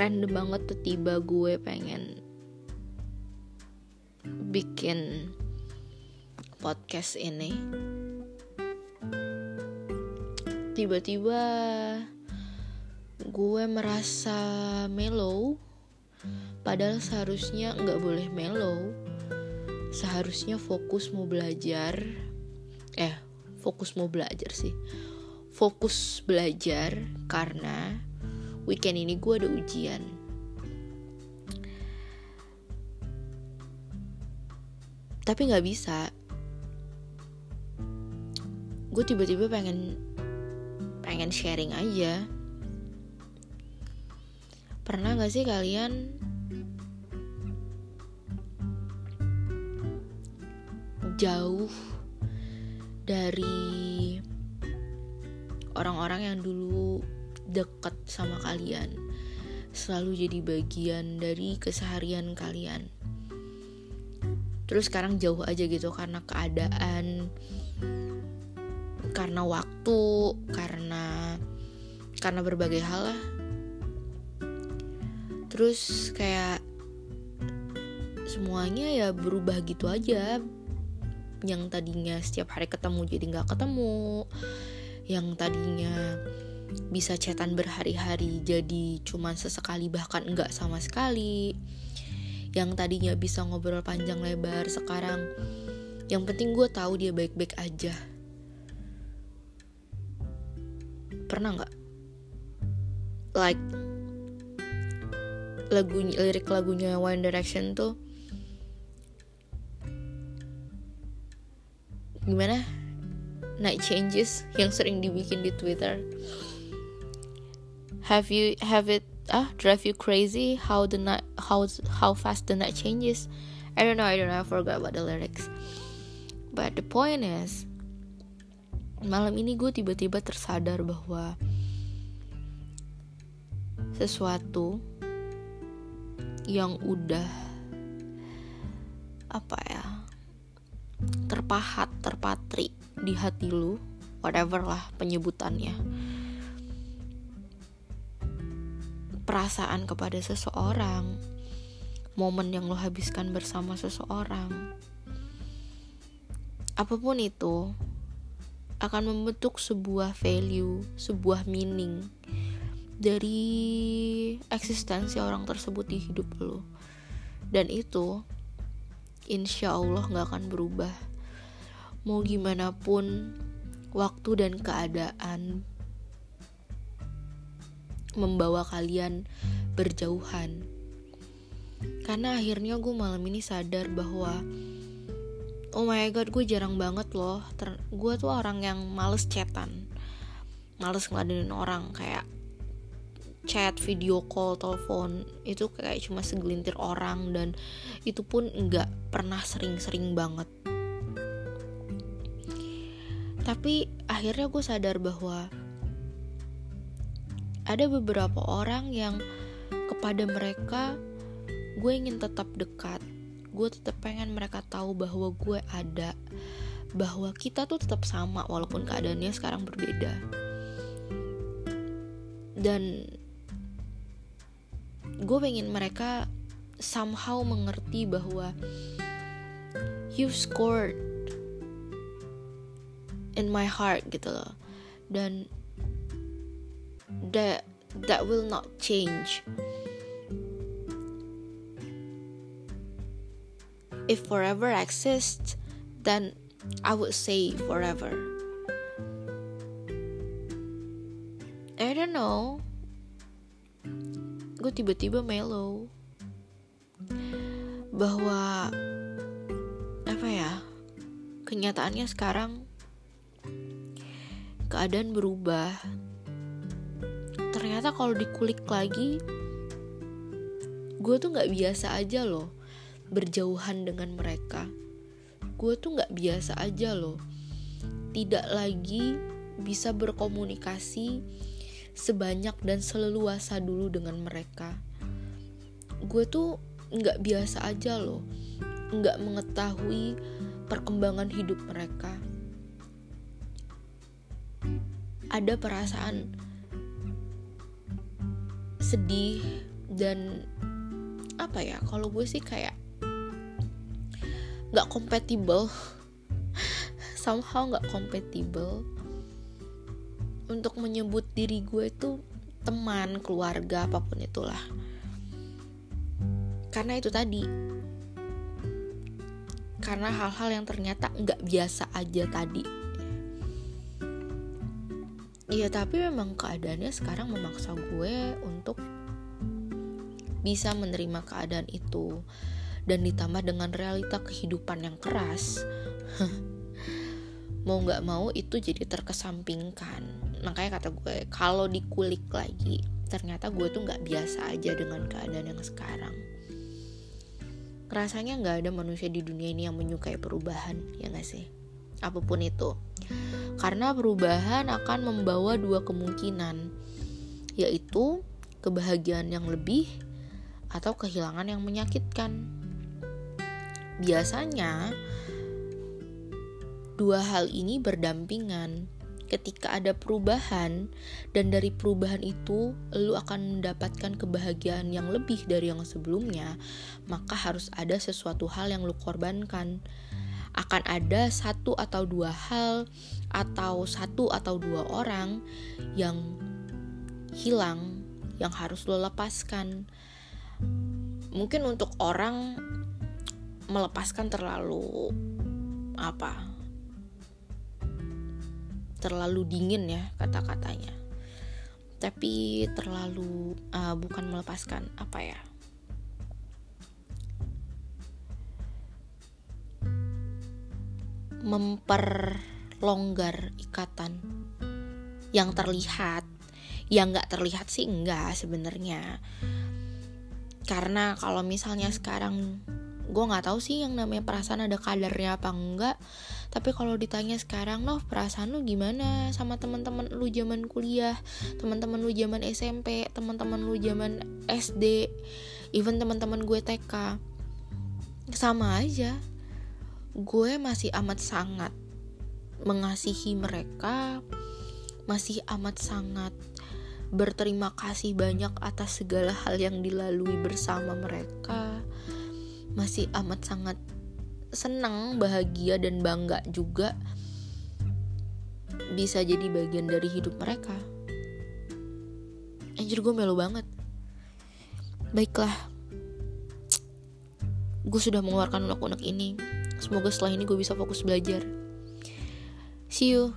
random banget tuh tiba gue pengen bikin podcast ini. Tiba-tiba gue merasa mellow padahal seharusnya nggak boleh mellow. Seharusnya fokus mau belajar. Eh fokus mau belajar sih. Fokus belajar karena weekend ini gue ada ujian. Tapi nggak bisa. Gue tiba-tiba pengen pengen sharing aja. Pernah gak sih kalian jauh dari orang-orang yang dulu deket sama kalian. Selalu jadi bagian dari keseharian kalian. Terus sekarang jauh aja gitu karena keadaan karena waktu karena karena berbagai hal lah. Terus kayak semuanya ya berubah gitu aja. Yang tadinya setiap hari ketemu jadi nggak ketemu. Yang tadinya bisa chatan berhari-hari jadi cuman sesekali bahkan enggak sama sekali. Yang tadinya bisa ngobrol panjang lebar sekarang yang penting gue tahu dia baik-baik aja. Pernah nggak? Like lagu lirik lagunya One Direction tuh gimana? Night changes yang sering dibikin di Twitter have you have it ah drive you crazy how the night how how fast the night changes? I don't know I don't know I forgot about the lyrics. But the point is malam ini gue tiba-tiba tersadar bahwa sesuatu yang udah apa ya terpahat terpatri di hati lu whatever lah penyebutannya perasaan kepada seseorang momen yang lo habiskan bersama seseorang. Apa pun itu akan membentuk sebuah value sebuah meaning dari eksistensi orang tersebut di hidup lo. Dan itu insya Allah gak akan berubah. Mau gimana pun waktu dan keadaan membawa kalian berjauhan. Karena akhirnya gue malam ini sadar bahwa oh my god gue jarang banget loh. Gue tuh orang yang males chatan. Males ngeladenin orang kayak chat, video call, telepon. Itu kayak cuma segelintir orang dan itu pun nggak pernah sering-sering banget. Tapi akhirnya gue sadar bahwa ada beberapa orang yang kepada mereka gue ingin tetap dekat. Gue tetap pengen mereka tahu bahwa gue ada, bahwa kita tuh tetap sama walaupun keadaannya sekarang berbeda. Dan gue pengen mereka somehow mengerti bahwa you scored in my heart gitu loh dan that that will not change. If forever exists then I would say forever. I don't know. Gue tiba-tiba mellow. Bahwa apa ya kenyataannya sekarang keadaan berubah ternyata kalau dikulik lagi gue tuh nggak biasa aja loh berjauhan dengan mereka. Gue tuh nggak biasa aja loh tidak lagi bisa berkomunikasi sebanyak dan seleluasa dulu dengan mereka. Gue tuh nggak biasa aja loh nggak mengetahui perkembangan hidup mereka. Ada perasaan sedih dan apa ya kalau gue sih kayak nggak compatible. Somehow nggak compatible. Untuk menyebut diri gue itu teman keluarga apa pun itulah. Karena itu tadi. Karena hal-hal yang ternyata nggak biasa aja tadi Iya tapi memang keadaannya sekarang memaksa gue untuk bisa menerima keadaan itu dan ditambah dengan realita kehidupan yang keras. Mau nggak mau itu jadi terkesampingkan. Makanya kata gue kalau dikulik lagi ternyata gue tuh nggak biasa aja dengan keadaan yang sekarang. Rasanya nggak ada manusia di dunia ini yang menyukai perubahan ya gak sih? Apa pun itu karena perubahan akan membawa dua kemungkinan yaitu kebahagiaan yang lebih atau kehilangan yang menyakitkan biasanya dua hal ini berdampingan ketika ada perubahan dan dari perubahan itu lu akan mendapatkan kebahagiaan yang lebih dari yang sebelumnya, maka harus ada sesuatu hal yang lu korbankan. Akan ada satu atau dua hal atau satu atau dua orang yang hilang yang harus lo lepaskan. Mungkin untuk orang melepaskan terlalu apa terlalu dingin ya kata-katanya tapi terlalu uh, bukan melepaskan apa ya memperlonggar ikatan. Yang terlihat yang nggak terlihat sih enggak sebenarnya. Karena kalau misalnya sekarang gue nggak tahu sih yang namanya perasaan ada kadarnya apa enggak tapi kalau ditanya sekarang loh perasaan lu gimana sama teman-teman lu zaman kuliah teman-teman lu zaman SMP teman-teman lu zaman SD even teman-teman gue TK sama aja gue masih amat sangat mengasihi mereka masih amat sangat berterima kasih banyak atas segala hal yang dilalui bersama mereka masih amat sangat senang, bahagia dan bangga juga bisa jadi bagian dari hidup mereka. Anjir gue melu banget. Baiklah. Gue sudah mengeluarkan unek-unek ini. Semoga setelah ini gue bisa fokus belajar. See you.